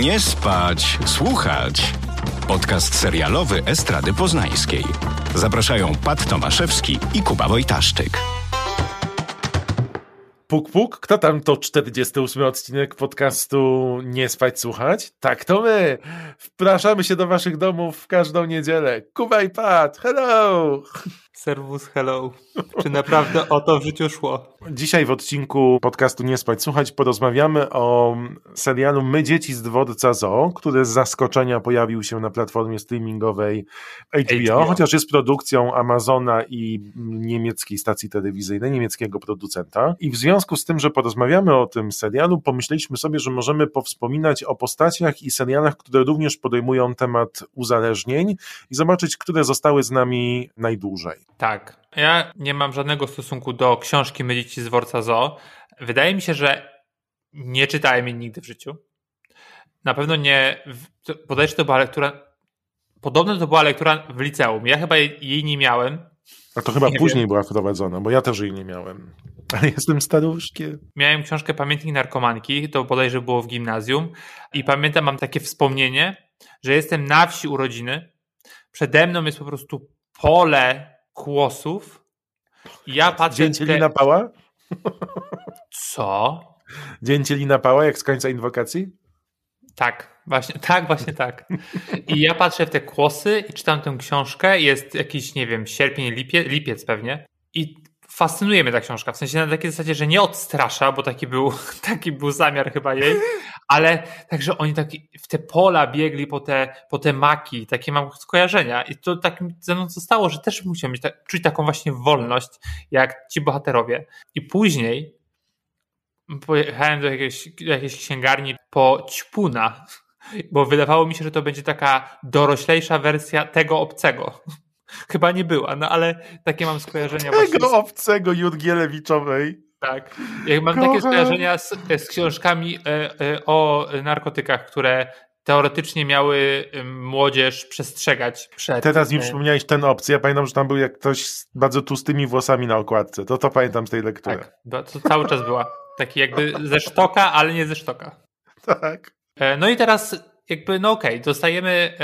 Nie spać, słuchać. Podcast serialowy Estrady Poznańskiej. Zapraszają Pat Tomaszewski i Kuba Wojtaszczyk. Puk, puk, kto tam to 48 odcinek podcastu Nie spać, słuchać? Tak, to my. Wpraszamy się do waszych domów w każdą niedzielę. Kuba i Pat, hello! Serwus, hello. Czy naprawdę o to w życiu szło? Dzisiaj w odcinku podcastu Nie spać słuchać porozmawiamy o serialu My dzieci z dworca Zoo, który z zaskoczenia pojawił się na platformie streamingowej HBO, HBO. chociaż jest produkcją Amazona i niemieckiej stacji telewizyjnej, niemieckiego producenta. I w związku z tym, że porozmawiamy o tym serialu, pomyśleliśmy sobie, że możemy powspominać o postaciach i serialach, które również podejmują temat uzależnień i zobaczyć, które zostały z nami najdłużej. Tak. Ja nie mam żadnego stosunku do książki My dzieci z dworca Zoo. Wydaje mi się, że nie czytałem jej nigdy w życiu. Na pewno nie. Podejrzewam, to była lektura. Podobno to była lektura w liceum. Ja chyba jej, jej nie miałem. A to chyba nie później wiem. była wprowadzona, bo ja też jej nie miałem. Ale jestem staruszkiem. Miałem książkę Pamiętnik Narkomanki, to bodajże było w gimnazjum. I pamiętam, mam takie wspomnienie, że jestem na wsi urodziny. Przede mną jest po prostu pole kłosów. Ja patrzę. Dzięcielina te... pała? Co? Dzięcielina pała, jak z końca inwokacji? Tak, właśnie, tak, właśnie tak. I ja patrzę w te kłosy i czytam tę książkę. Jest jakiś, nie wiem, sierpień, lipiec, lipiec pewnie. I fascynuje mnie ta książka. W sensie na takiej zasadzie, że nie odstrasza, bo taki był, taki był zamiar chyba jej, ale także oni tak w te pola biegli po te, po te maki, takie mam skojarzenia i to tak ze mną zostało, że też musiałem mieć, tak, czuć taką właśnie wolność, jak ci bohaterowie. I później pojechałem do jakiejś, do jakiejś księgarni po ćpuna, bo wydawało mi się, że to będzie taka doroślejsza wersja tego obcego. Chyba nie była, no ale takie mam skojarzenia. Tego z... obcego Jurgielewiczowej. Tak. Jak mam Kocham. takie skojarzenia z, z książkami e, e, o narkotykach, które teoretycznie miały młodzież przestrzegać przed. Teraz mi przypomniałeś ten opcję. Ja pamiętam, że tam był jak ktoś z bardzo tłustymi włosami na okładce. To to pamiętam z tej lektury. Tak, to cały czas była. Taki jakby ze sztoka, ale nie ze sztoka. Tak. E, no i teraz jakby, no okej, okay, dostajemy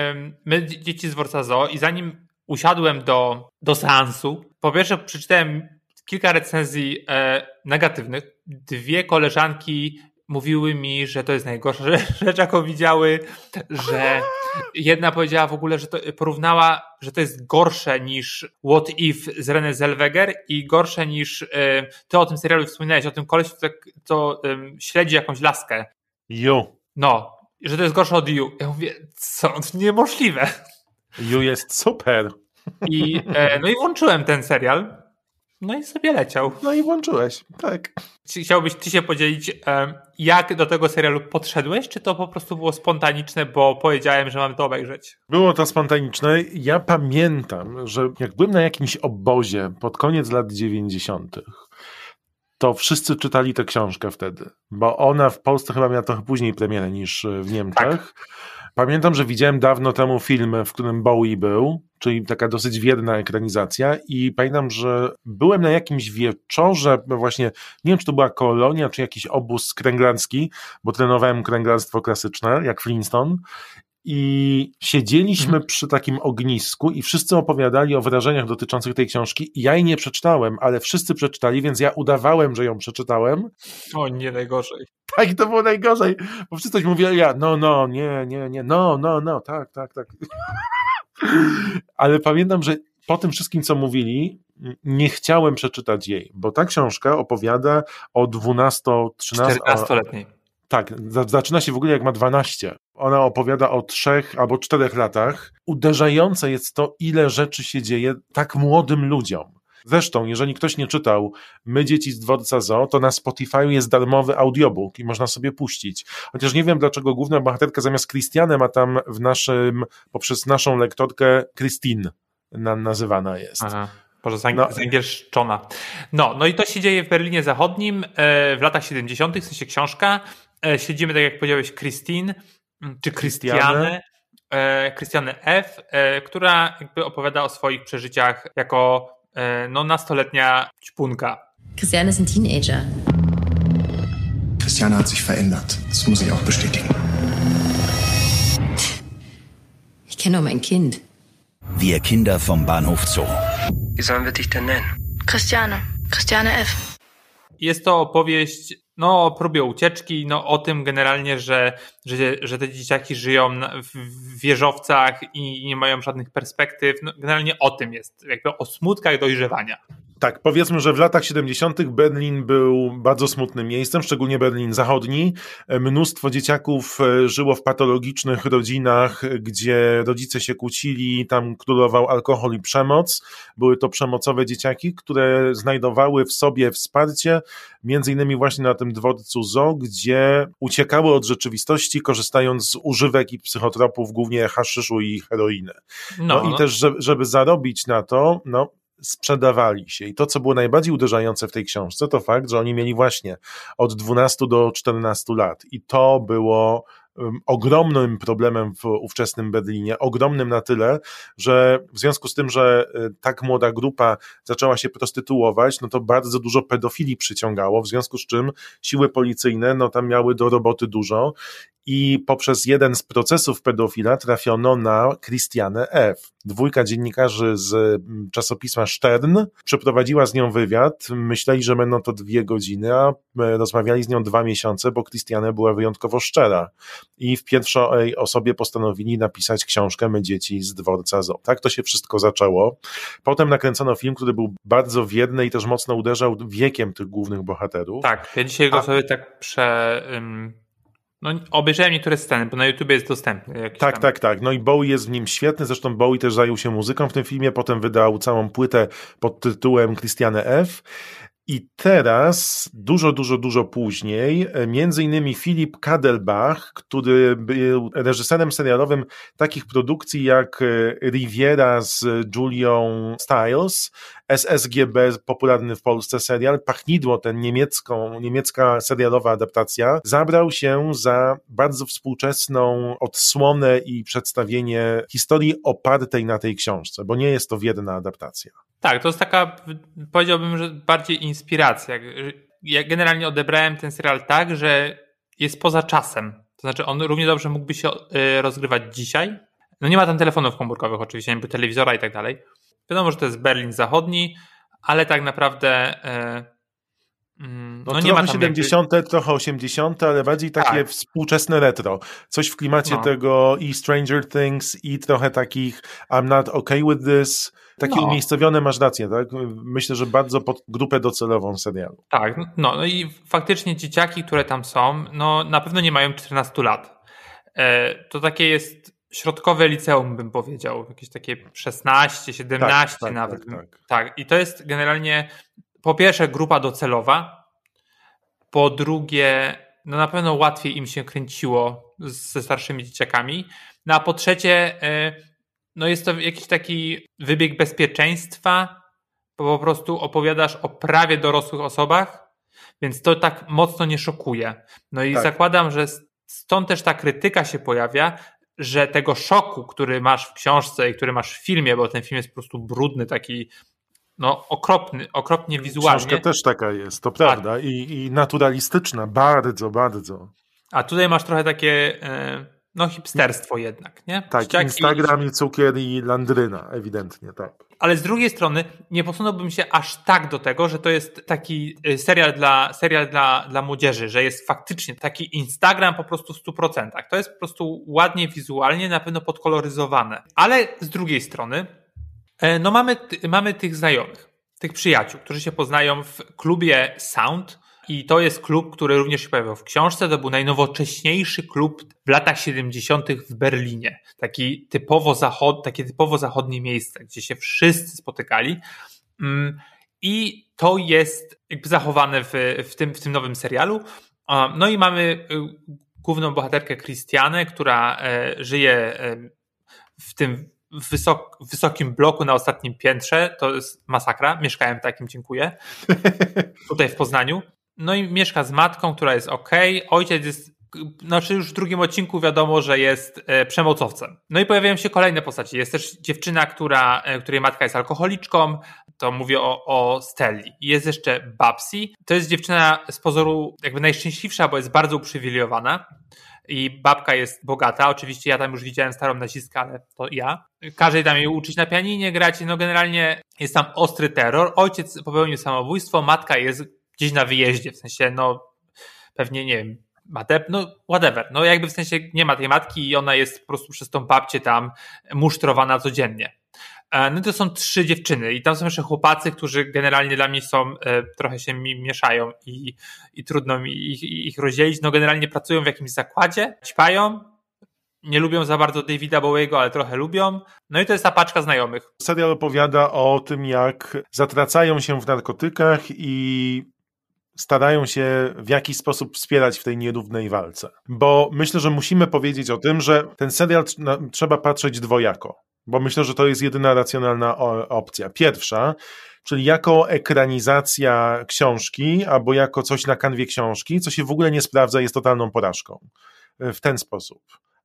my dzieci z Dworca Zoo i zanim usiadłem do, do seansu, po pierwsze przeczytałem kilka recenzji e, negatywnych. Dwie koleżanki mówiły mi, że to jest najgorsza rzecz, jaką widziały, że jedna powiedziała w ogóle, że to porównała, że to jest gorsze niż What If z René Zellweger i gorsze niż e, ty o tym serialu wspominałeś, o tym koleś, to, to śledzi jakąś laskę. You. No, że to jest gorsze od You. Ja mówię, co, to niemożliwe. You jest super. I, e, no i włączyłem ten serial. No i sobie leciał. No i włączyłeś, tak. Chciałbyś ty się podzielić, e, jak do tego serialu podszedłeś, czy to po prostu było spontaniczne, bo powiedziałem, że mam to obejrzeć? Było to spontaniczne. Ja pamiętam, że jak byłem na jakimś obozie pod koniec lat 90., to wszyscy czytali tę książkę wtedy, bo ona w Polsce chyba miała trochę później premierę niż w Niemczech. Tak. Pamiętam, że widziałem dawno temu film, w którym Bowie był, czyli taka dosyć wierna ekranizacja i pamiętam, że byłem na jakimś wieczorze, właśnie, nie wiem, czy to była kolonia, czy jakiś obóz kręglandzki, bo trenowałem kręglarstwo klasyczne, jak Flintstone i siedzieliśmy mhm. przy takim ognisku i wszyscy opowiadali o wrażeniach dotyczących tej książki. Ja jej nie przeczytałem, ale wszyscy przeczytali, więc ja udawałem, że ją przeczytałem. O, nie najgorzej. Tak, to było najgorzej, bo wszyscy coś mówili, ja, no, no, nie, nie, nie, no, no, no, tak, tak, tak. Ale pamiętam, że po tym wszystkim, co mówili, nie chciałem przeczytać jej, bo ta książka opowiada o 12-13... 14-letniej. Tak, zaczyna się w ogóle jak ma 12. Ona opowiada o trzech albo czterech latach. Uderzające jest to, ile rzeczy się dzieje tak młodym ludziom. Zresztą, jeżeli ktoś nie czytał My dzieci z dworca Zo, to na Spotify jest darmowy audiobook i można sobie puścić. Chociaż nie wiem, dlaczego główna bohaterka zamiast Christiane ma tam w naszym, poprzez naszą lektorkę Christine na, nazywana jest. Aha. Może no. zangielszczona. No, no i to się dzieje w Berlinie Zachodnim e, w latach 70., w sensie książka. E, śledzimy, tak jak powiedziałeś, Christine, czy Christiane, Christiane F., e, która jakby opowiada o swoich przeżyciach jako E, no, nastoletnia ćpunka. Christiane ist ein Teenager. Christiane hat sich verändert. Das muss ich auch bestätigen. kenne um ein Kind. Wir Kinder vom Bahnhof Zoo. Wie sollen wir dich denn nennen? Christiane. Christiane F. Jest to opowieść no, o próbie ucieczki, no, o tym generalnie, że, że, że te dzieciaki żyją w wieżowcach i nie mają żadnych perspektyw. No, generalnie o tym jest, jakby o smutkach dojrzewania. Tak, powiedzmy, że w latach 70. Berlin był bardzo smutnym miejscem, szczególnie Berlin Zachodni. Mnóstwo dzieciaków e, żyło w patologicznych rodzinach, gdzie rodzice się kłócili, tam królował alkohol i przemoc. Były to przemocowe dzieciaki, które znajdowały w sobie wsparcie, między innymi właśnie na tym dworcu zoo, gdzie uciekały od rzeczywistości, korzystając z używek i psychotropów, głównie haszyszu i heroiny. No, no i też, żeby zarobić na to, no, sprzedawali się. I to, co było najbardziej uderzające w tej książce, to fakt, że oni mieli właśnie od 12 do 14 lat. I to było ogromnym problemem w ówczesnym Berlinie, ogromnym na tyle, że w związku z tym, że y, tak młoda grupa zaczęła się prostytuować, no to bardzo dużo pedofili przyciągało, w związku z czym siły policyjne no tam miały do roboty dużo i poprzez jeden z procesów pedofila trafiono na Christiane F. Dwójka dziennikarzy z mm, czasopisma Stern przeprowadziła z nią wywiad. Myśleli, że będą to dwie godziny, a e, rozmawiali z nią dwa miesiące, bo Christiane była wyjątkowo szczera. I w pierwszej osobie postanowili napisać książkę My dzieci z dworca Zo. Tak to się wszystko zaczęło. Potem nakręcono film, który był bardzo wierny i też mocno uderzał wiekiem tych głównych bohaterów. Tak, ja dzisiaj go a... sobie tak prze... No, obejrzałem niektóre sceny, bo na YouTube jest dostępny. Tak, tam. tak, tak. No i Bowie jest w nim świetny. Zresztą Bowie też zajął się muzyką w tym filmie. Potem wydał całą płytę pod tytułem Christiane F. I teraz, dużo, dużo, dużo później, między innymi Filip Kadelbach, który był reżyserem serialowym takich produkcji jak e, Riviera z Julią Stiles, SSGB, popularny w Polsce serial, Pachnidło, ten niemiecką, niemiecka serialowa adaptacja, zabrał się za bardzo współczesną odsłonę i przedstawienie historii opartej na tej książce, bo nie jest to wierna adaptacja. Tak, to jest taka, powiedziałbym, że bardziej inspiracja. Ja generalnie odebrałem ten serial tak, że jest poza czasem. To znaczy, on równie dobrze mógłby się e, rozgrywać dzisiaj. No nie ma tam telefonów komórkowych, oczywiście, nie telewizora i tak dalej. Wiadomo, że to jest Berlin Zachodni, ale tak naprawdę. E, mm, no, no nie ma 70., jakby... trochę 80., ale bardziej takie tak. współczesne retro. Coś w klimacie no. tego i Stranger Things, i trochę takich I'm not okay with this takie no. umiejscowione masz rację, tak? Myślę, że bardzo pod grupę docelową serialu. Tak, no, no i faktycznie dzieciaki, które tam są, no na pewno nie mają 14 lat. E, to takie jest środkowe liceum, bym powiedział, jakieś takie 16, 17 tak, tak, nawet. Tak, tak. tak, i to jest generalnie po pierwsze grupa docelowa, po drugie, no na pewno łatwiej im się kręciło ze starszymi dzieciakami, no a po trzecie, e, no jest to jakiś taki wybieg bezpieczeństwa, bo po prostu opowiadasz o prawie dorosłych osobach, więc to tak mocno nie szokuje. No i tak. zakładam, że stąd też ta krytyka się pojawia, że tego szoku, który masz w książce i który masz w filmie, bo ten film jest po prostu brudny, taki no, okropny, okropnie wizualnie. Książka też taka jest, to prawda, I, i naturalistyczna, bardzo, bardzo. A tutaj masz trochę takie... Yy no hipsterstwo jednak, nie? Tak, Ściaki... Instagram i cukier i landryna, ewidentnie, tak. Ale z drugiej strony nie posunąłbym się aż tak do tego, że to jest taki y, serial dla, serial dla, dla młodzieży, że jest faktycznie taki Instagram po prostu w 100%. To jest po prostu ładnie wizualnie, na pewno podkoloryzowane. Ale z drugiej strony, e, no mamy, mamy tych znajomych, tych przyjaciół, którzy się poznają w klubie Sound, i to jest klub, który również się pojawiał w książce. To był najnowocześniejszy klub w latach 70. w Berlinie. Taki typowo zachod, takie typowo zachodnie miejsce, gdzie się wszyscy spotykali. Mm, I to jest jakby zachowane w, w, tym, w tym nowym serialu. No i mamy y, główną bohaterkę Christianę, która e, żyje e, w tym wysok, wysokim bloku na ostatnim piętrze. To jest masakra. Mieszkałem takim, dziękuję. Tutaj w Poznaniu. No i mieszka z matką, która jest ok. Ojciec jest, znaczy już w drugim odcinku wiadomo, że jest e, przemocowcem. No i pojawiają się kolejne postacie. Jest też dziewczyna, która, e, której matka jest alkoholiczką. To mówię o, o Stelli. Jest jeszcze Babsi. To jest dziewczyna z pozoru jakby najszczęśliwsza, bo jest bardzo uprzywilejowana i babka jest bogata. Oczywiście ja tam już widziałem starą nazistkę, ale to ja. Każe tam jej uczyć na pianinie grać. No generalnie jest tam ostry terror. Ojciec popełnił samobójstwo, matka jest gdzieś na wyjeździe, w sensie no pewnie nie wiem, ma te, no whatever, no jakby w sensie nie ma tej matki i ona jest po prostu przez tą babcię tam musztrowana codziennie. E, no to są trzy dziewczyny i tam są jeszcze chłopacy, którzy generalnie dla mnie są, e, trochę się mi mieszają i, i trudno mi ich, ich rozdzielić. No generalnie pracują w jakimś zakładzie, ćpają, nie lubią za bardzo Davida Bowiego, ale trochę lubią. No i to jest ta paczka znajomych. Serial opowiada o tym, jak zatracają się w narkotykach i starają się w jakiś sposób wspierać w tej nierównej walce. Bo myślę, że musimy powiedzieć o tym, że ten serial trzeba patrzeć dwojako. Bo myślę, że to jest jedyna racjonalna opcja. Pierwsza, czyli jako ekranizacja książki, albo jako coś na kanwie książki, co się w ogóle nie sprawdza, jest totalną porażką. W ten sposób.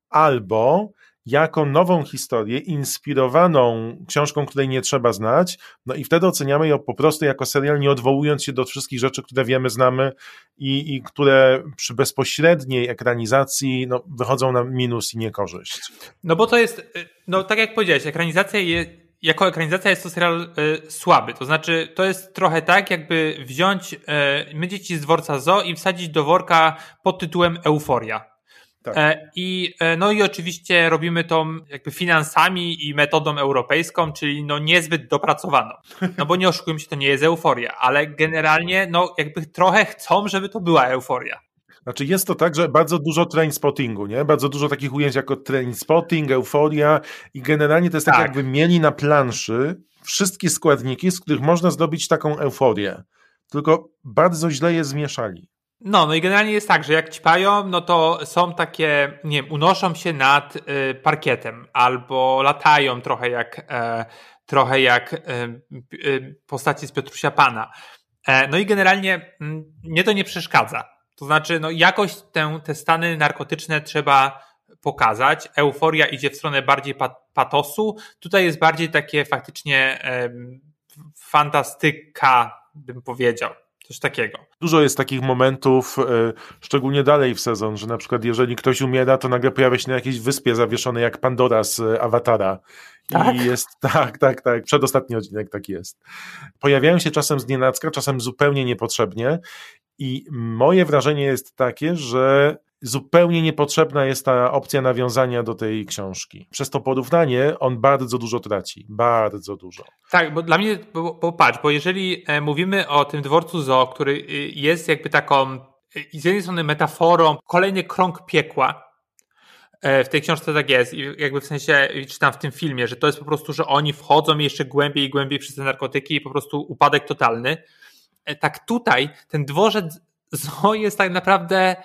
Albo jako nową historię, inspirowaną książką, której nie trzeba znać, no i wtedy oceniamy ją po prostu jako serial, nie odwołując się do wszystkich rzeczy, które wiemy, znamy i, i które przy bezpośredniej ekranizacji no, wychodzą na minus i niekorzyść. No bo to jest, no tak jak powiedziałeś, ekranizacja jest jako ekranizacja jest to serial y, słaby. To znaczy, to jest trochę tak, jakby wziąć y, my dzieci z dworca Zo i wsadzić do worka pod tytułem Euforia. Tak. E, I, e, no i oczywiście robimy to jakby finansami i metodą europejską, czyli no niezbyt dopracowaną. No bo nie oszukujmy się, to nie jest euforia, ale generalnie no jakby trochę chcą, żeby to była euforia. Znaczy jest to tak, że bardzo dużo train spottingu, nie? Bardzo dużo takich ujęć jako train spotting, euforia i generalnie to jest tak, tak jakby mieli na planszy wszystkie składniki, z których można zrobić taką euforię. Tylko bardzo źle je zmieszali. No, no i generalnie jest tak, że jak ćpają, no to są takie, nie wiem, unoszą się nad y, parkietem albo latają trochę jak, e, trochę jak e, y, postaci z Piotrusia Pana. E, no i generalnie mm, mnie to nie przeszkadza. To znaczy, no jakoś te, te stany narkotyczne trzeba pokazać. Euforia idzie w stronę bardziej pat, patosu. Tutaj jest bardziej takie faktycznie fantastyka, bym powiedział. Coś takiego. Dużo jest takich momentów, e, szczególnie dalej w sezon, że na przykład jeżeli ktoś umiera, to nagle pojawia się na jakiejś wyspie zawieszonej jak Pandora z e, Awatara. Tak? I jest, tak, tak, tak. Przedostatni odcinek tak jest. Pojawiają się czasem z nienacka, czasem zupełnie niepotrzebnie. I moje wrażenie jest takie, że zupełnie niepotrzebna jest ta opcja nawiązania do tej książki. Przez to porównanie on bardzo dużo traci. Bardzo dużo. Tak, bo dla mnie, bo, bo bo jeżeli e, mówimy o tym dworcu Zo, który y, jest jakby taką y, z jednej strony metaforą, kolejny krąg piekła, e, w tej książce tak jest i jakby w sensie czytam w tym filmie, że to jest po prostu, że oni wchodzą jeszcze głębiej i głębiej przez te narkotyki i po prostu upadek totalny. E, tak tutaj ten dworzec Zo jest tak naprawdę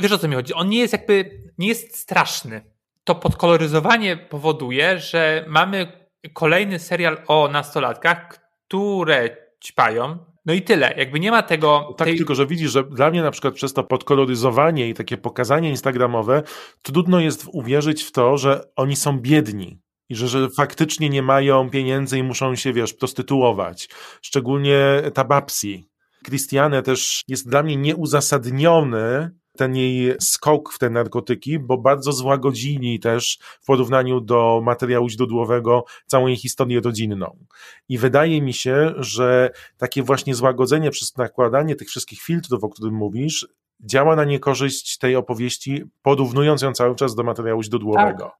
wiesz o co mi chodzi, on nie jest jakby, nie jest straszny. To podkoloryzowanie powoduje, że mamy kolejny serial o nastolatkach, które ćpają, no i tyle. Jakby nie ma tego. No tak, tej... tylko że widzisz, że dla mnie na przykład przez to podkoloryzowanie i takie pokazanie instagramowe, trudno jest uwierzyć w to, że oni są biedni. I że, że faktycznie nie mają pieniędzy i muszą się, wiesz, prostytuować. Szczególnie ta Babsi. Christiane też jest dla mnie nieuzasadniony ten jej skok w te narkotyki, bo bardzo złagodzili też w porównaniu do materiału źródłowego całą jej historię rodzinną. I wydaje mi się, że takie właśnie złagodzenie przez nakładanie tych wszystkich filtrów, o którym mówisz, działa na niekorzyść tej opowieści, porównując ją cały czas do materiału źródłowego. Tak.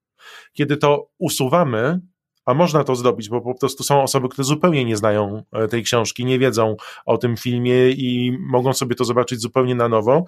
Kiedy to usuwamy, a można to zrobić, bo po prostu są osoby, które zupełnie nie znają e, tej książki, nie wiedzą o tym filmie i mogą sobie to zobaczyć zupełnie na nowo,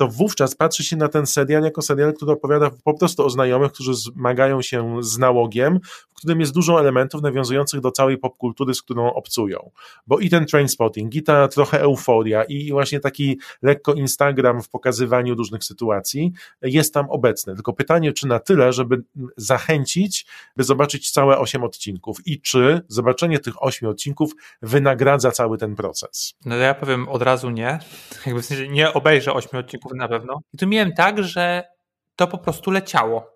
to wówczas patrzy się na ten serial jako serial, który opowiada po prostu o znajomych, którzy zmagają się z nałogiem, w którym jest dużo elementów nawiązujących do całej popkultury, z którą obcują. Bo i ten train spotting, i ta trochę euforia, i właśnie taki lekko Instagram w pokazywaniu różnych sytuacji jest tam obecny. Tylko pytanie, czy na tyle, żeby zachęcić, by zobaczyć całe osiem odcinków i czy zobaczenie tych ośmiu odcinków wynagradza cały ten proces. No ja powiem od razu nie. Jakby w sensie nie obejrzę ośmiu odcinków na pewno. I tu miałem tak, że to po prostu leciało.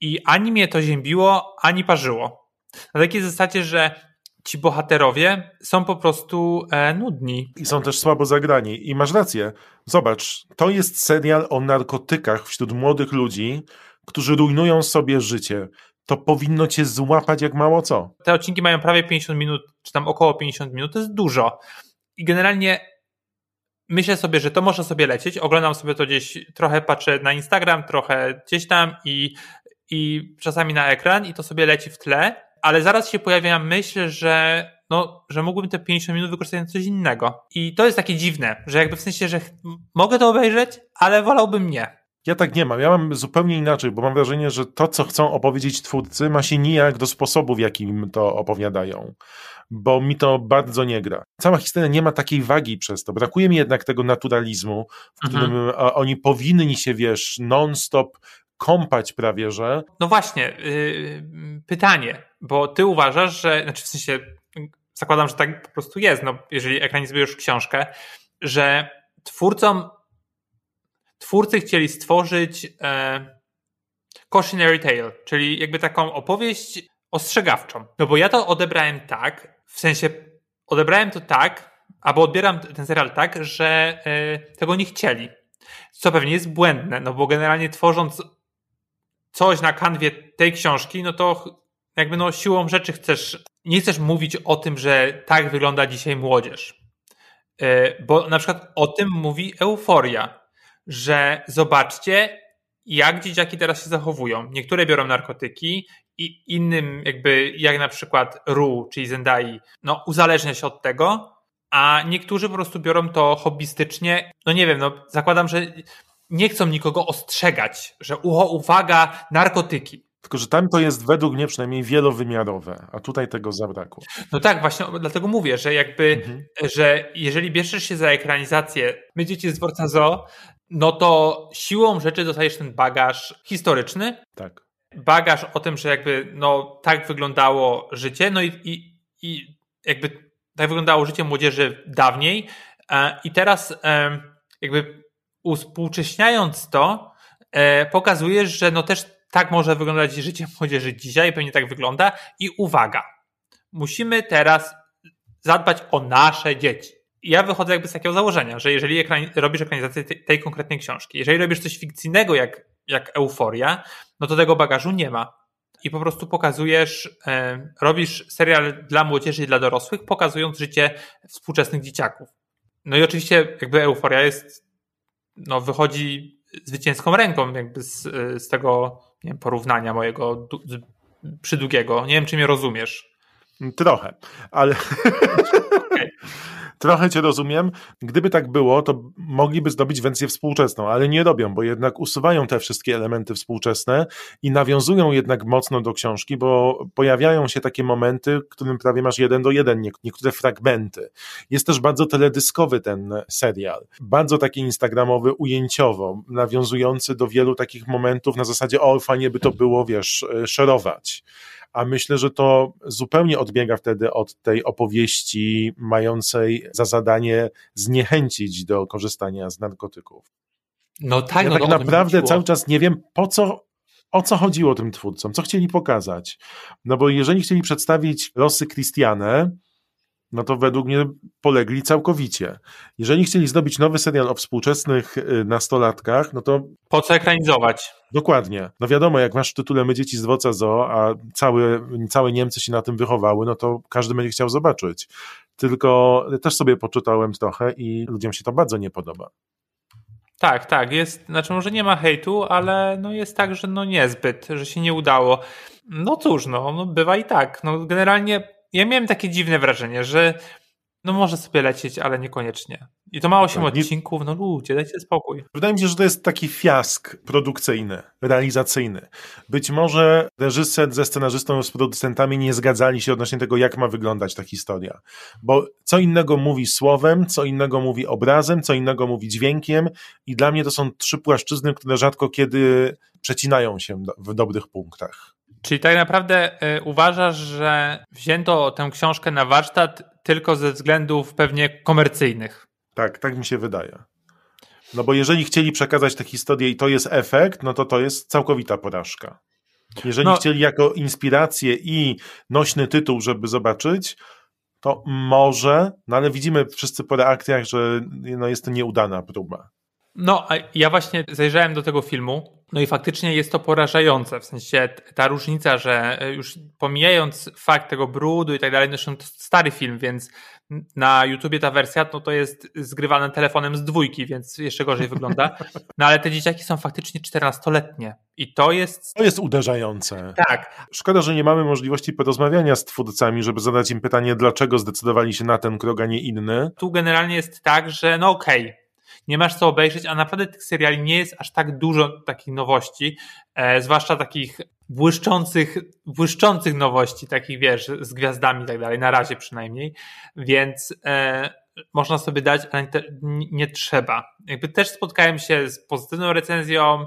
I ani mnie to ziębiło, ani parzyło. Na takiej zasadzie, że ci bohaterowie są po prostu e, nudni. I są też słabo zagrani. I masz rację. Zobacz, to jest serial o narkotykach wśród młodych ludzi, którzy rujnują sobie życie. To powinno cię złapać jak mało co. Te odcinki mają prawie 50 minut, czy tam około 50 minut, to jest dużo. I generalnie myślę sobie, że to można sobie lecieć. Oglądam sobie to gdzieś, trochę patrzę na Instagram, trochę gdzieś tam i, i czasami na ekran i to sobie leci w tle, ale zaraz się pojawia myśl, że no, że mógłbym te 50 minut wykorzystać na coś innego. I to jest takie dziwne, że jakby w sensie, że mogę to obejrzeć, ale wolałbym nie. Ja tak nie mam. Ja mam zupełnie inaczej, bo mam wrażenie, że to, co chcą opowiedzieć twórcy, ma się nijak do sposobu, w jakim to opowiadają. Bo mi to bardzo nie gra. Cała historia nie ma takiej wagi przez to. Brakuje mi jednak tego naturalizmu, w Mhm. którym oni powinni się, wiesz, non-stop kąpać prawie, że. No właśnie, yy, pytanie, bo ty uważasz, że, znaczy w sensie, zakładam, że tak po prostu jest, no jeżeli ekranizujesz książkę, że twórcom, twórcy chcieli stworzyć e, cautionary tale, czyli jakby taką opowieść ostrzegawczą. No bo ja to odebrałem tak, w sensie odebrałem to tak, albo odbieram ten serial tak, że e, tego nie chcieli. Co pewnie jest błędne, no bo generalnie tworząc coś na kanwie tej książki, no to jakby no siłą rzeczy chcesz, nie chcesz mówić o tym, że tak wygląda dzisiaj młodzież. E, Bo na przykład o tym mówi euforia, że zobaczcie, jak dzieciaki teraz się zachowują. Niektóre biorą narkotyki i innym jakby, jak na przykład Ru, czyli Zendai, no uzależnia się od tego, a niektórzy po prostu biorą to hobbystycznie. No nie wiem, no zakładam, że nie chcą nikogo ostrzegać, że ucho, uwaga, narkotyki. Tylko, że tam to jest według mnie przynajmniej wielowymiarowe, a tutaj tego zabrakło. No tak, właśnie dlatego mówię, że jakby, Mhm. że jeżeli bierzesz się za ekranizację My dzieci z dworca zoo, no to siłą rzeczy dostajesz ten bagaż historyczny, Tak. bagaż o tym, że jakby no tak wyglądało życie, no i, i, i jakby tak wyglądało życie młodzieży dawniej e, i teraz e, jakby uspółcześniając to, e, pokazujesz, że no też tak może wyglądać życie młodzieży dzisiaj, pewnie tak wygląda i uwaga, musimy teraz zadbać o nasze dzieci. Ja wychodzę jakby z takiego założenia, że jeżeli ekran, robisz ekranizację tej, tej konkretnej książki, jeżeli robisz coś fikcyjnego jak, jak Euforia, no to tego bagażu nie ma. I po prostu pokazujesz, e, robisz serial dla młodzieży i dla dorosłych, pokazując życie współczesnych dzieciaków. No i oczywiście jakby Euforia jest, no wychodzi zwycięską ręką jakby z, z tego nie wiem, porównania mojego du, z, przydługiego. Nie wiem, czy mnie rozumiesz. Trochę, ale trochę cię rozumiem. Gdyby tak było, to mogliby zdobyć wersję współczesną, ale nie robią, bo jednak usuwają te wszystkie elementy współczesne i nawiązują jednak mocno do książki, bo pojawiają się takie momenty, w którym prawie masz jeden do jeden, nie- niektóre fragmenty. Jest też bardzo teledyskowy ten serial, bardzo taki instagramowy, ujęciowo, nawiązujący do wielu takich momentów na zasadzie, o fajnie by to było, wiesz, e, szerować a myślę, że to zupełnie odbiega wtedy od tej opowieści mającej za zadanie zniechęcić do korzystania z narkotyków. No tak, Ja no tak no, naprawdę cały czas nie wiem, po co, o co chodziło tym twórcom, co chcieli pokazać. No bo jeżeli chcieli przedstawić losy Christiane, no to według mnie polegli całkowicie. Jeżeli chcieli zdobyć nowy serial o współczesnych y, nastolatkach, no to Po co ekranizować? Dokładnie. No wiadomo, jak masz w tytule My dzieci z dworca zoo, a całe, całe Niemcy się na tym wychowały, no to każdy będzie chciał zobaczyć. Tylko też sobie poczytałem trochę i ludziom się to bardzo nie podoba. Tak, tak, jest, znaczy może nie ma hejtu, ale no jest tak, że no niezbyt, że się nie udało. No cóż, no, no bywa i tak. No generalnie ja miałem takie dziwne wrażenie, że no może sobie lecieć, ale niekoniecznie. I to ma 8 Tak, odcinków, no ludzie, dajcie spokój. Wydaje mi się, że to jest taki fiask produkcyjny, realizacyjny. Być może reżyser ze scenarzystą, z producentami nie zgadzali się odnośnie tego, jak ma wyglądać ta historia. Bo co innego mówi słowem, co innego mówi obrazem, co innego mówi dźwiękiem i dla mnie to są trzy płaszczyzny, które rzadko kiedy przecinają się w dobrych punktach. Czyli tak naprawdę y, uważasz, że wzięto tę książkę na warsztat tylko ze względów pewnie komercyjnych. Tak, tak mi się wydaje. No bo jeżeli chcieli przekazać tę historię i to jest efekt, no to to jest całkowita porażka. Jeżeli No. chcieli jako inspirację i nośny tytuł, żeby zobaczyć, to może, no ale widzimy wszyscy po reakcjach, że no jest to nieudana próba. No, a ja właśnie zajrzałem do tego filmu, no i faktycznie jest to porażające. W sensie ta różnica, że e, już pomijając fakt tego brudu i tak dalej, zresztą to jest stary film, więc na YouTubie ta wersja no to jest zgrywana telefonem z dwójki, więc jeszcze gorzej wygląda. No ale te dzieciaki są faktycznie 14-letnie i to jest. To jest uderzające. Tak, Szkoda, że nie mamy możliwości porozmawiania z twórcami, żeby zadać im pytanie, dlaczego zdecydowali się na ten krok, a nie inny. tu generalnie jest tak, że no okej, nie masz co obejrzeć, a naprawdę tych seriali nie jest aż tak dużo takich nowości, e, zwłaszcza takich błyszczących, błyszczących nowości, takich wiesz, z gwiazdami i tak dalej, na razie przynajmniej, więc e, można sobie dać, ale nie, nie, trzeba. Jakby też spotkałem się z pozytywną recenzją,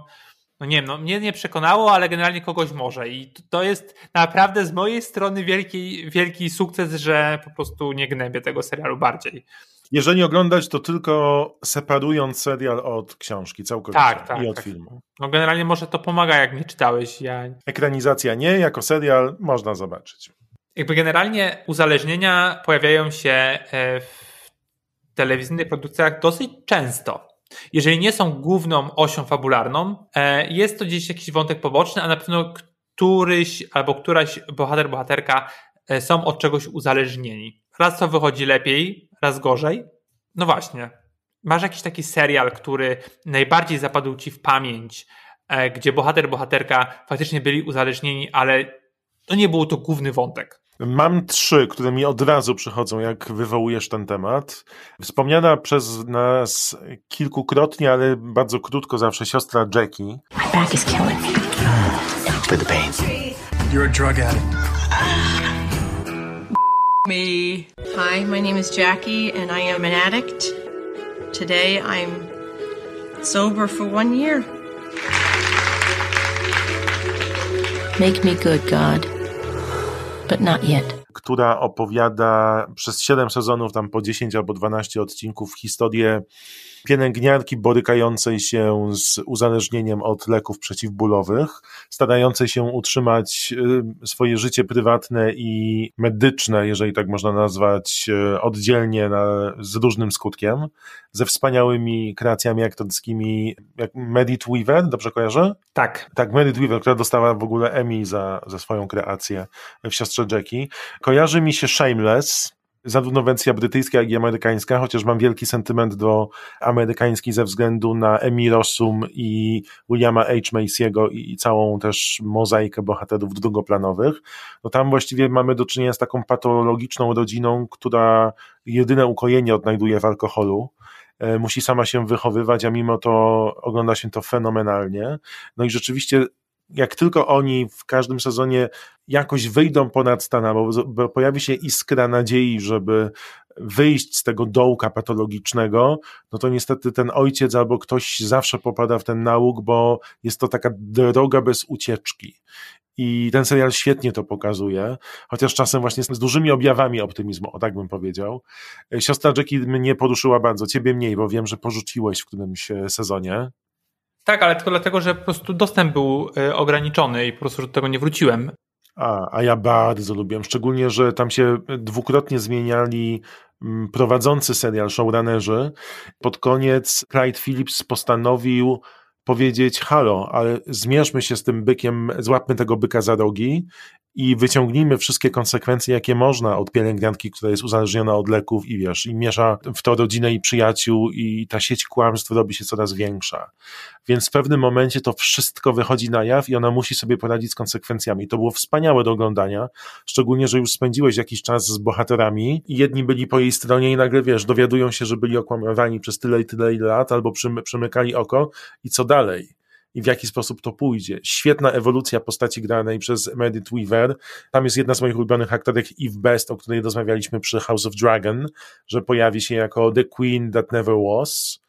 no nie wiem, no mnie nie przekonało, ale generalnie kogoś może i to jest naprawdę z mojej strony wielki, wielki sukces, że po prostu nie gnębię tego serialu bardziej. Jeżeli oglądać, to tylko separując serial od książki całkowicie Tak, tak, i od tak. filmu. No generalnie może to pomaga, jak nie czytałeś. Ja... Ekranizacja nie, jako serial można zobaczyć. Jakby generalnie uzależnienia pojawiają się e, w telewizyjnych produkcjach dosyć często. Jeżeli nie są główną osią fabularną, e, jest to gdzieś jakiś wątek poboczny, a na pewno któryś albo któraś bohater, bohaterka e, są od czegoś uzależnieni. Raz to wychodzi lepiej, raz gorzej. No właśnie. Masz jakiś taki serial, który najbardziej zapadł ci w pamięć, e, gdzie bohater, bohaterka faktycznie byli uzależnieni, ale to nie był to główny wątek. Mam trzy, które mi od razu przychodzą, jak wywołujesz ten temat. Wspomniana przez nas kilkukrotnie, ale bardzo krótko zawsze siostra Jackie. You're a drug addict. Me. Hi, my name is Jackie, and I am an addict. Today I'm sober for one year. Make me good, God. But not yet. która opowiada przez 7 sezonów, tam po 10 albo 12 odcinków, historię pielęgniarki borykającej się z uzależnieniem od leków przeciwbólowych, starającej się utrzymać y, swoje życie prywatne i medyczne, jeżeli tak można nazwać, y, oddzielnie na, z różnym skutkiem, ze wspaniałymi kreacjami aktorskimi, jak Medit Weaver, dobrze kojarzę? Tak. Tak, Meredith Weaver, która dostała w ogóle Emmy za, za swoją kreację w siostrze Jackie. Kojarzy mi się Shameless, zarówno wersja brytyjska, jak i amerykańska, chociaż mam wielki sentyment do amerykańskiej ze względu na Emmy Rossum i Williama H. Macy'ego i, i całą też mozaikę bohaterów drugoplanowych. No tam właściwie mamy do czynienia z taką patologiczną rodziną, która jedyne ukojenie odnajduje w alkoholu e, musi sama się wychowywać, a mimo to ogląda się to fenomenalnie. No i rzeczywiście, jak tylko oni w każdym sezonie jakoś wyjdą ponad stan, bo, bo pojawi się iskra nadziei, żeby wyjść z tego dołka patologicznego, no to niestety ten ojciec albo ktoś zawsze popada w ten nałóg, bo jest to taka droga bez ucieczki. I ten serial świetnie to pokazuje, chociaż czasem właśnie z dużymi objawami optymizmu, o tak bym powiedział. Siostra Jackie mnie poruszyła bardzo, ciebie mniej, bo wiem, że porzuciłeś w którymś e, sezonie. Tak, ale tylko dlatego, że po prostu dostęp był y, ograniczony i po prostu do tego nie wróciłem. A, a ja bardzo lubiłem, szczególnie, że tam się dwukrotnie zmieniali mm, prowadzący serial, showrunnerzy. Pod koniec Clyde Phillips postanowił powiedzieć, halo, ale zmierzmy się z tym bykiem, złapmy tego byka za rogi i wyciągnijmy wszystkie konsekwencje, jakie można od pielęgniarki, która jest uzależniona od leków i wiesz, i miesza w to rodzinę i przyjaciół i ta sieć kłamstw robi się coraz większa. Więc w pewnym momencie to wszystko wychodzi na jaw i ona musi sobie poradzić z konsekwencjami. To było wspaniałe do oglądania, szczególnie, że już spędziłeś jakiś czas z bohaterami i jedni byli po jej stronie i nagle, wiesz, dowiadują się, że byli okłamywani przez tyle i tyle lat albo przymy- przymykali oko i co dalej? I w jaki sposób to pójdzie. Świetna ewolucja postaci granej przez Meredith Weaver. Tam jest jedna z moich ulubionych aktorek Eve Best, o której rozmawialiśmy przy House of Dragon, że pojawi się jako The Queen That Never Was.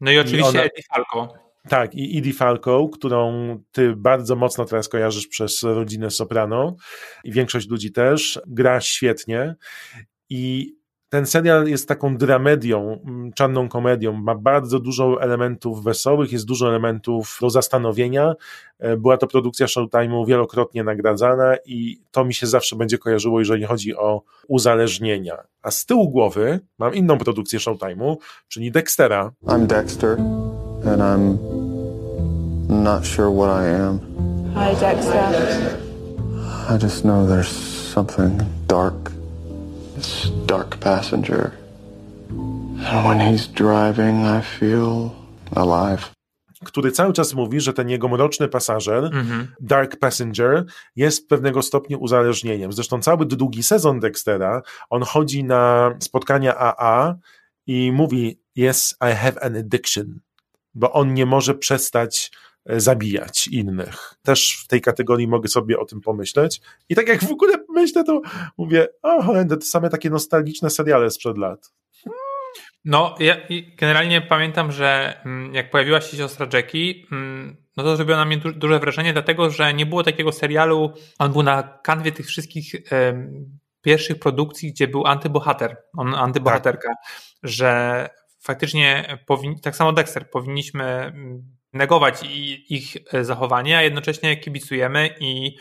No i oczywiście ona- Eddie Falco. Tak, i Edie Falco, którą ty bardzo mocno teraz kojarzysz przez rodzinę Soprano i większość ludzi też, gra świetnie i ten serial jest taką dramedią, mm, czarną komedią. Ma bardzo dużo elementów wesołych, jest dużo elementów do zastanowienia. E, była to produkcja Showtime'u wielokrotnie nagradzana i to mi się zawsze będzie kojarzyło, jeżeli chodzi o uzależnienia. A z tyłu głowy mam inną produkcję Showtime'u, czyli Dextera. I'm Dexter and I'm not sure what I am. Hi, Dexter. I just know there's something dark This dark passenger. And when he's driving, I feel alive. Który cały czas mówi, że ten jego mroczny pasażer, Dark Passenger, jest pewnego stopnia uzależnieniem. Zresztą cały drugi sezon Dextera, on chodzi na spotkania AA i mówi: Yes, I have an addiction, bo on nie może przestać zabijać innych. Też w tej kategorii mogę sobie o tym pomyśleć. I tak jak w ogóle myślę, to mówię, o Holender, to same takie nostalgiczne seriale sprzed lat. No, ja generalnie pamiętam, że mm, jak pojawiła się siostra Jackie, mm, no to zrobiło na mnie duże wrażenie, dlatego że nie było takiego serialu, on był na kanwie tych wszystkich um, pierwszich produkcji, gdzie był antybohater, on antybohaterka, tak. że faktycznie, tak samo Dexter, powinniśmy mm, negować ich e, zachowanie, a jednocześnie kibicujemy i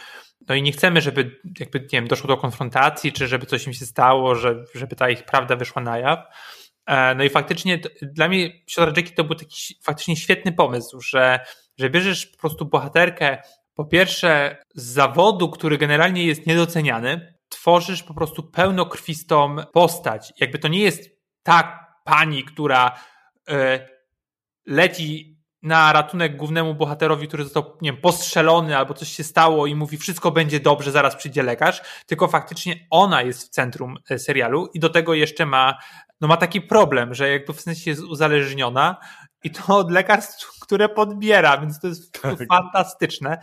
no i nie chcemy, żeby jakby, nie wiem, doszło do konfrontacji, czy żeby coś im się stało, że, żeby ta ich prawda wyszła na jaw. E, no i faktycznie dla mnie Jackie to był taki faktycznie świetny pomysł, że, że bierzesz po prostu bohaterkę po pierwsze z zawodu, który generalnie jest niedoceniany, tworzysz po prostu pełnokrwistą postać. Jakby to nie jest ta pani, która y, leci na ratunek głównemu bohaterowi, który został nie wiem, postrzelony albo coś się stało i mówi wszystko będzie dobrze, zaraz przyjdzie lekarz, tylko faktycznie ona jest w centrum e, serialu i do tego jeszcze ma, no ma taki problem, że jakby w sensie jest uzależniona i to od lekarstw, które podbiera, więc to jest tak. fantastyczne.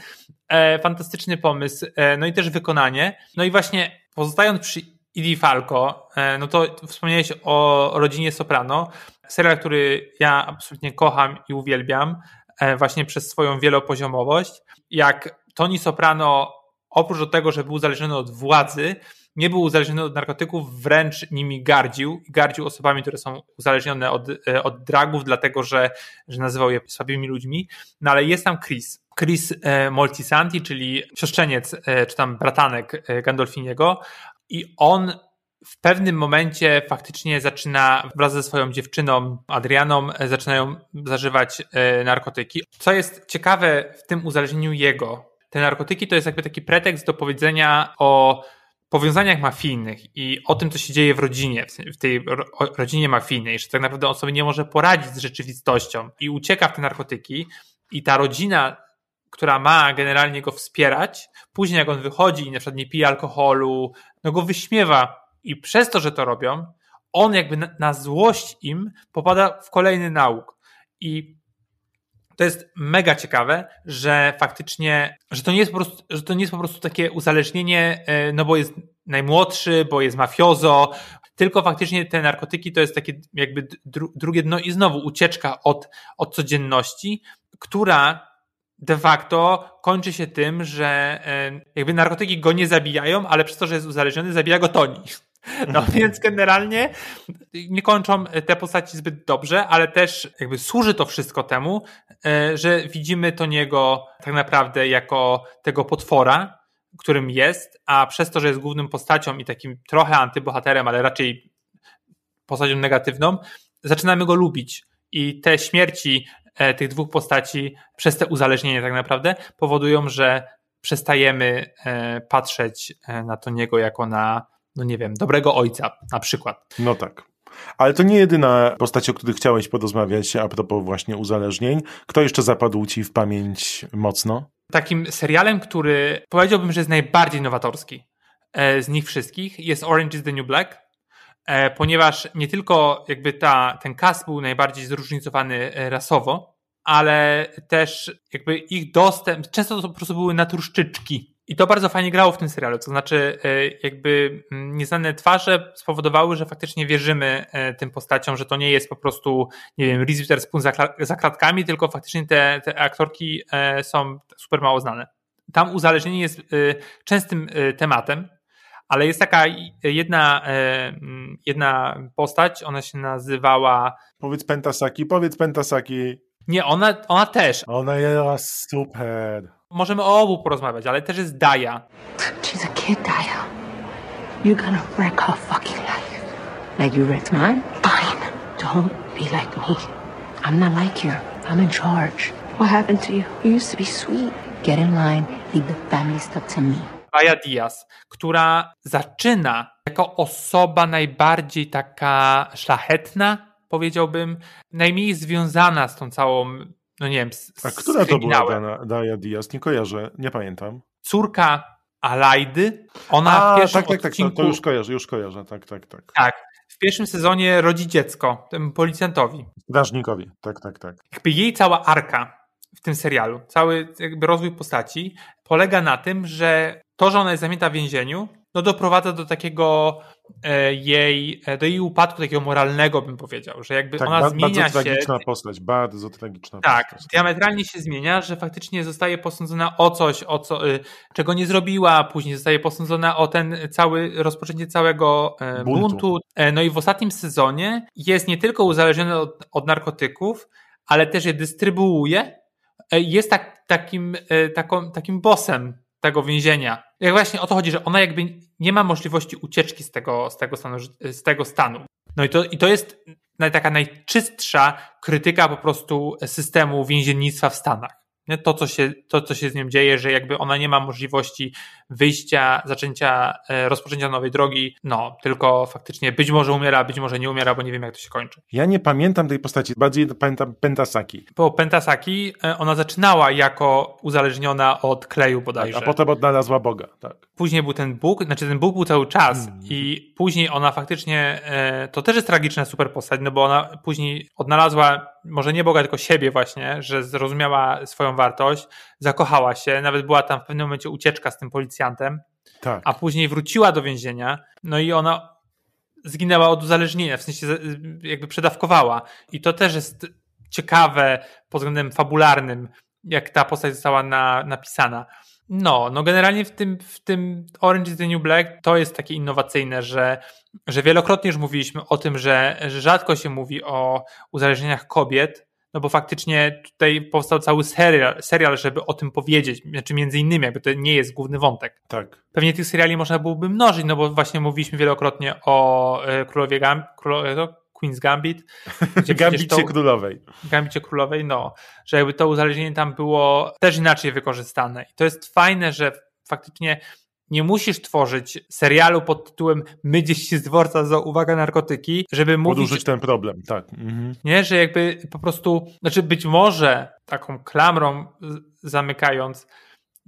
E, fantastyczny pomysł, e, no i też wykonanie. No i właśnie pozostając przy Idi Falco, e, no to wspomniałeś o rodzinie Soprano, serial, który ja absolutnie kocham i uwielbiam, e, właśnie przez swoją wielopoziomowość. Jak Tony Soprano, oprócz tego, że był uzależniony od władzy, nie był uzależniony od narkotyków, wręcz nimi gardził. Gardził osobami, które są uzależnione od, e, od dragów, dlatego że, że nazywał je słabymi ludźmi. No ale jest tam Chris. Chris e, Moltisanti, czyli siostrzeniec, czy tam bratanek Gandolfiniego. I on w pewnym momencie faktycznie zaczyna wraz ze swoją dziewczyną Adrianą e, zaczynają zażywać e, narkotyki. Co jest ciekawe w tym uzależnieniu jego, te narkotyki to jest jakby taki pretekst do powiedzenia o powiązaniach mafijnych i o tym, co się dzieje w rodzinie, w tej rodzinie mafijnej, że tak naprawdę on sobie nie może poradzić z rzeczywistością i ucieka w te narkotyki i ta rodzina która ma generalnie go wspierać, później jak on wychodzi i na przykład nie pije alkoholu, no go wyśmiewa i przez to, że to robią, on jakby na, złość im popada w kolejny nauk. I to jest mega ciekawe, że faktycznie, że to nie jest po prostu, że to nie jest po prostu takie uzależnienie, e, no bo jest najmłodszy, bo jest mafiozo, tylko faktycznie te narkotyki to jest takie jakby dru, drugie dno i znowu ucieczka od, od codzienności, która de facto kończy się tym, że e, jakby narkotyki go nie zabijają, ale przez to, że jest uzależniony, zabija go Toni. No więc generalnie nie kończą te postaci zbyt dobrze, ale też jakby służy to wszystko temu, e, że widzimy Toniego tak naprawdę jako tego potwora, którym jest, a przez to, że jest głównym postacią i takim trochę antybohaterem, ale raczej postacią negatywną, zaczynamy go lubić. I te śmierci e, tych dwóch postaci przez te uzależnienie tak naprawdę powodują, że przestajemy e, patrzeć na Toniego jako na no nie wiem, dobrego ojca na przykład. No tak. Ale to nie jedyna postać, o której chciałeś porozmawiać a propos właśnie uzależnień. Kto jeszcze zapadł ci w pamięć mocno? Takim serialem, który powiedziałbym, że jest najbardziej nowatorski e, z nich wszystkich jest Orange is the New Black, e, ponieważ nie tylko jakby ta, ten cast był najbardziej zróżnicowany e, rasowo, ale też jakby ich dostęp, często to po prostu były naturszczyczki i to bardzo fajnie grało w tym serialu, to znaczy e, jakby mm, nieznane twarze spowodowały, że faktycznie wierzymy e, tym postaciom, że to nie jest po prostu, nie wiem, Reese Witherspoon za klatkami, tylko faktycznie te, te aktorki e, są super mało znane. Tam uzależnienie jest częstym tematem, ale jest taka jedna, e, jedna postać, ona się nazywała... Powiedz Pentasaki, powiedz Pentasaki. Nie, ona, ona też. Ona jest super. Możemy o obu porozmawiać, ale też jest Daya. She's a kid, Daya. You're gonna wreck her fucking life. Like you wrecked mine? Fine. Don't be like me. I'm not like you. I'm in charge. What happened to you? You used to be sweet. Get in line. Leave the family stuff to me. Daya Diaz, która zaczyna jako osoba najbardziej taka szlachetna, powiedziałbym, najmniej związana z tą całą, no nie wiem, z, A która to była. Dana, Daya Diaz? Nie kojarzę, nie pamiętam. Córka Alajdy, ona A, w pierwszym tak, tak, tak, to, odcinku... to już kojarzę, już kojarzę, tak, tak, tak. Tak, w pierwszym sezonie rodzi dziecko, temu policjantowi. Strażnikowi, tak, tak, tak. Jakby jej cała arka w tym serialu, cały jakby rozwój postaci polega na tym, że to, że ona jest zamknięta w więzieniu, no doprowadza do takiego e, jej, e, do jej upadku takiego moralnego, bym powiedział, że jakby tak ona ba- zmienia bardzo się. tragiczna postać, bardzo tragiczna Tak, postać. diametralnie się zmienia, że faktycznie zostaje posądzona o coś, o co, y, czego nie zrobiła, później zostaje posądzona o ten cały, rozpoczęcie całego e, Buntu. buntu. No i w ostatnim sezonie jest nie tylko uzależniona od, od narkotyków, ale też je dystrybuuje. Jest tak, takim, taką, takim bossem tego więzienia. Jak właśnie o to chodzi, że ona jakby nie ma możliwości ucieczki z tego, z tego, stanu, z tego stanu. No i to, i to jest taka najczystsza krytyka po prostu systemu więziennictwa w Stanach. To co, się, to, co się z nią dzieje, że jakby ona nie ma możliwości wyjścia, zaczęcia, e, rozpoczęcia nowej drogi, no, tylko faktycznie być może umiera, być może nie umiera, bo nie wiem, jak to się kończy. Ja nie pamiętam tej postaci, bardziej pamiętam Pentasaki. Po Pentasaki e, ona zaczynała jako uzależniona od kleju bodajże. A potem odnalazła Boga, tak. Później był ten Bóg, znaczy ten Bóg był cały czas Mm. i później ona faktycznie, e, to też jest tragiczna super postać, no bo ona później odnalazła może nie Boga, tylko siebie właśnie, że zrozumiała swoją wartość, zakochała się, nawet była tam w pewnym momencie ucieczka z tym policjantem, Tak. a później wróciła do więzienia, no i ona zginęła od uzależnienia, w sensie jakby przedawkowała i to też jest ciekawe pod względem fabularnym, jak ta postać została na, napisana. No, no generalnie w tym, w tym Orange is the New Black to jest takie innowacyjne, że, że wielokrotnie już mówiliśmy o tym, że, że rzadko się mówi o uzależnieniach kobiet, no bo faktycznie tutaj powstał cały serial, serial, żeby o tym powiedzieć, znaczy między innymi, jakby to nie jest główny wątek. Tak. Pewnie tych seriali można byłoby mnożyć, no bo właśnie mówiliśmy wielokrotnie o e, Królowie Gam, Królowie, no, Queen's Gambit. Gambicie to- Królowej. Gambicie Królowej, no, że jakby to uzależnienie tam było też inaczej wykorzystane. I to jest fajne, że faktycznie nie musisz tworzyć serialu pod tytułem My dzieci z dworca za uwaga narkotyki, żeby mówić, Podłużyć ten problem, tak. Mhm. nie, że jakby po prostu, znaczy być może taką klamrą zamykając,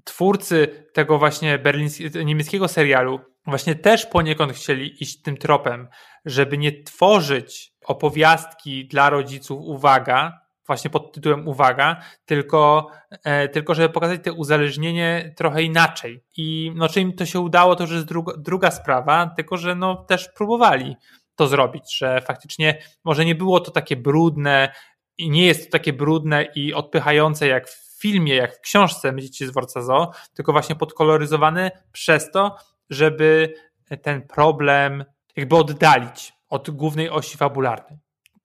twórcy tego właśnie berlińskiego, niemieckiego serialu właśnie też poniekąd chcieli iść tym tropem, żeby nie tworzyć opowiastki dla rodziców uwaga, właśnie pod tytułem uwaga, tylko, e, tylko żeby pokazać te uzależnienie trochę inaczej. I no, czy im to się udało, to już jest druga, druga sprawa, tylko że no, też próbowali to zrobić, że faktycznie może nie było to takie brudne i nie jest to takie brudne i odpychające jak w filmie, jak w książce Dzieci z dworca Zoo, tylko właśnie podkoloryzowane przez to, żeby ten problem jakby oddalić od głównej osi fabularnej.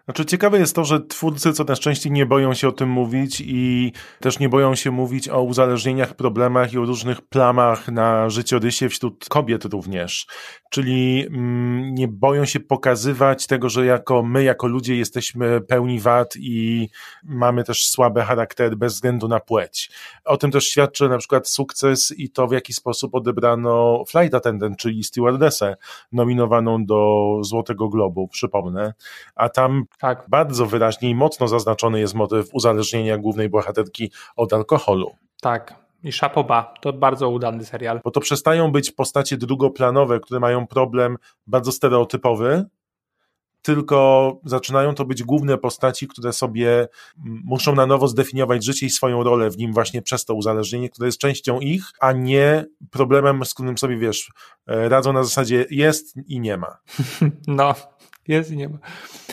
Znaczy ciekawe jest to, że twórcy coraz częściej nie boją się o tym mówić i też nie boją się mówić o uzależnieniach, problemach i o różnych plamach na życiorysie wśród kobiet również. Czyli mm, nie boją się pokazywać tego, że jako my, jako ludzie jesteśmy pełni wad i mamy też słabe charaktery bez względu na płeć. O tym też świadczy na przykład sukces i to, w jaki sposób odebrano Flight Attendant, czyli stewardessę nominowaną do Złotego Globu, przypomnę. A tam Tak. bardzo wyraźnie i mocno zaznaczony jest motyw uzależnienia głównej bohaterki od alkoholu. Tak. I Szapoba to bardzo udany serial. Bo to przestają być postacie drugoplanowe, które mają problem bardzo stereotypowy, tylko zaczynają to być główne postaci, które sobie muszą na nowo zdefiniować życie i swoją rolę w nim właśnie przez to uzależnienie, które jest częścią ich, a nie problemem, z którym sobie, wiesz, e, radzą na zasadzie jest i nie ma. No, jest i nie ma.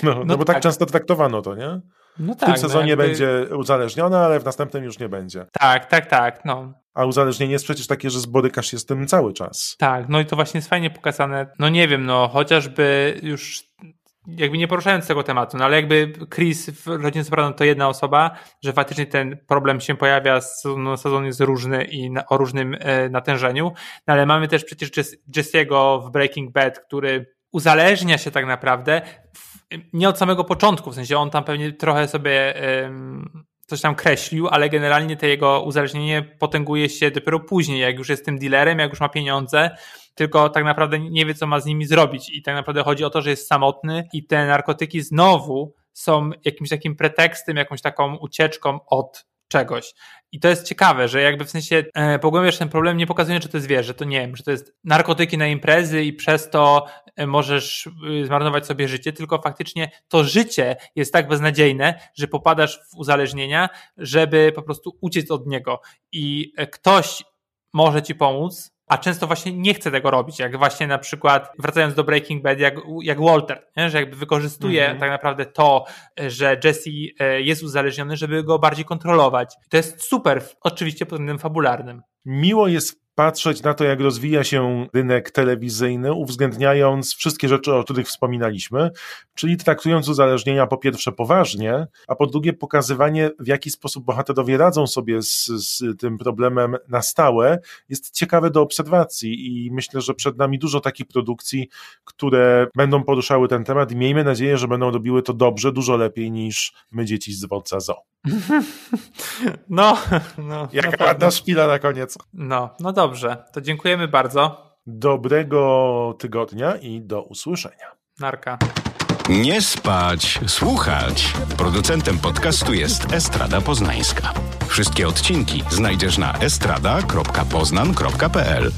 No, no, No bo tak tak. często traktowano to, nie? No w tak, tym sezonie no jakby... będzie uzależniona, ale w następnym już nie będzie. Tak, tak, tak. No. A uzależnienie jest przecież takie, że zborykasz się z tym cały czas. Tak, no i to właśnie jest fajnie pokazane. No nie wiem, no chociażby już jakby nie poruszając tego tematu, no ale jakby Chris w Rodzinie Soprano to jedna osoba, że faktycznie ten problem się pojawia, no, sezon jest różny i na, o różnym e, natężeniu, no ale mamy też przecież Jesse'ego w Breaking Bad, który uzależnia się tak naprawdę nie od samego początku, w sensie on tam pewnie trochę sobie coś tam kreślił, ale generalnie to jego uzależnienie potęguje się dopiero później, jak już jest tym dealerem, jak już ma pieniądze, tylko tak naprawdę nie wie, co ma z nimi zrobić. I tak naprawdę chodzi o to, że jest samotny i te narkotyki znowu są jakimś takim pretekstem, jakąś taką ucieczką od czegoś. I to jest ciekawe, że jakby w sensie e, pogłębiasz ten problem, nie pokazuje, że to jest wiesz, że to nie wiem, że to jest narkotyki na imprezy i przez to e, możesz y, zmarnować sobie życie, tylko faktycznie to życie jest tak beznadziejne, że popadasz w uzależnienia, żeby po prostu uciec od niego. I e, ktoś może ci pomóc, a często właśnie nie chce tego robić, jak właśnie na przykład, wracając do Breaking Bad, jak, jak Walter, nie? że jakby wykorzystuje mm -hmm. tak naprawdę to, że Jesse e, jest uzależniony, żeby go bardziej kontrolować. To jest super, oczywiście pod względem fabularnym. Miło jest patrzeć na to, jak rozwija się rynek telewizyjny, uwzględniając wszystkie rzeczy, o których wspominaliśmy, czyli traktując uzależnienia po pierwsze poważnie, a po drugie pokazywanie, w jaki sposób bohaterowie radzą sobie z, z tym problemem na stałe, jest ciekawe do obserwacji i myślę, że przed nami dużo takich produkcji, które będą poruszały ten temat i miejmy nadzieję, że będą robiły to dobrze, dużo lepiej niż my dzieci z dworca zoo. No, no. Jaka ładna szpila na koniec. No, no dobrze. To dziękujemy bardzo. Dobrego tygodnia i do usłyszenia. Narka. Nie spać, słuchać. Producentem podcastu jest Estrada Poznańska. Wszystkie odcinki znajdziesz na estrada.poznan.pl.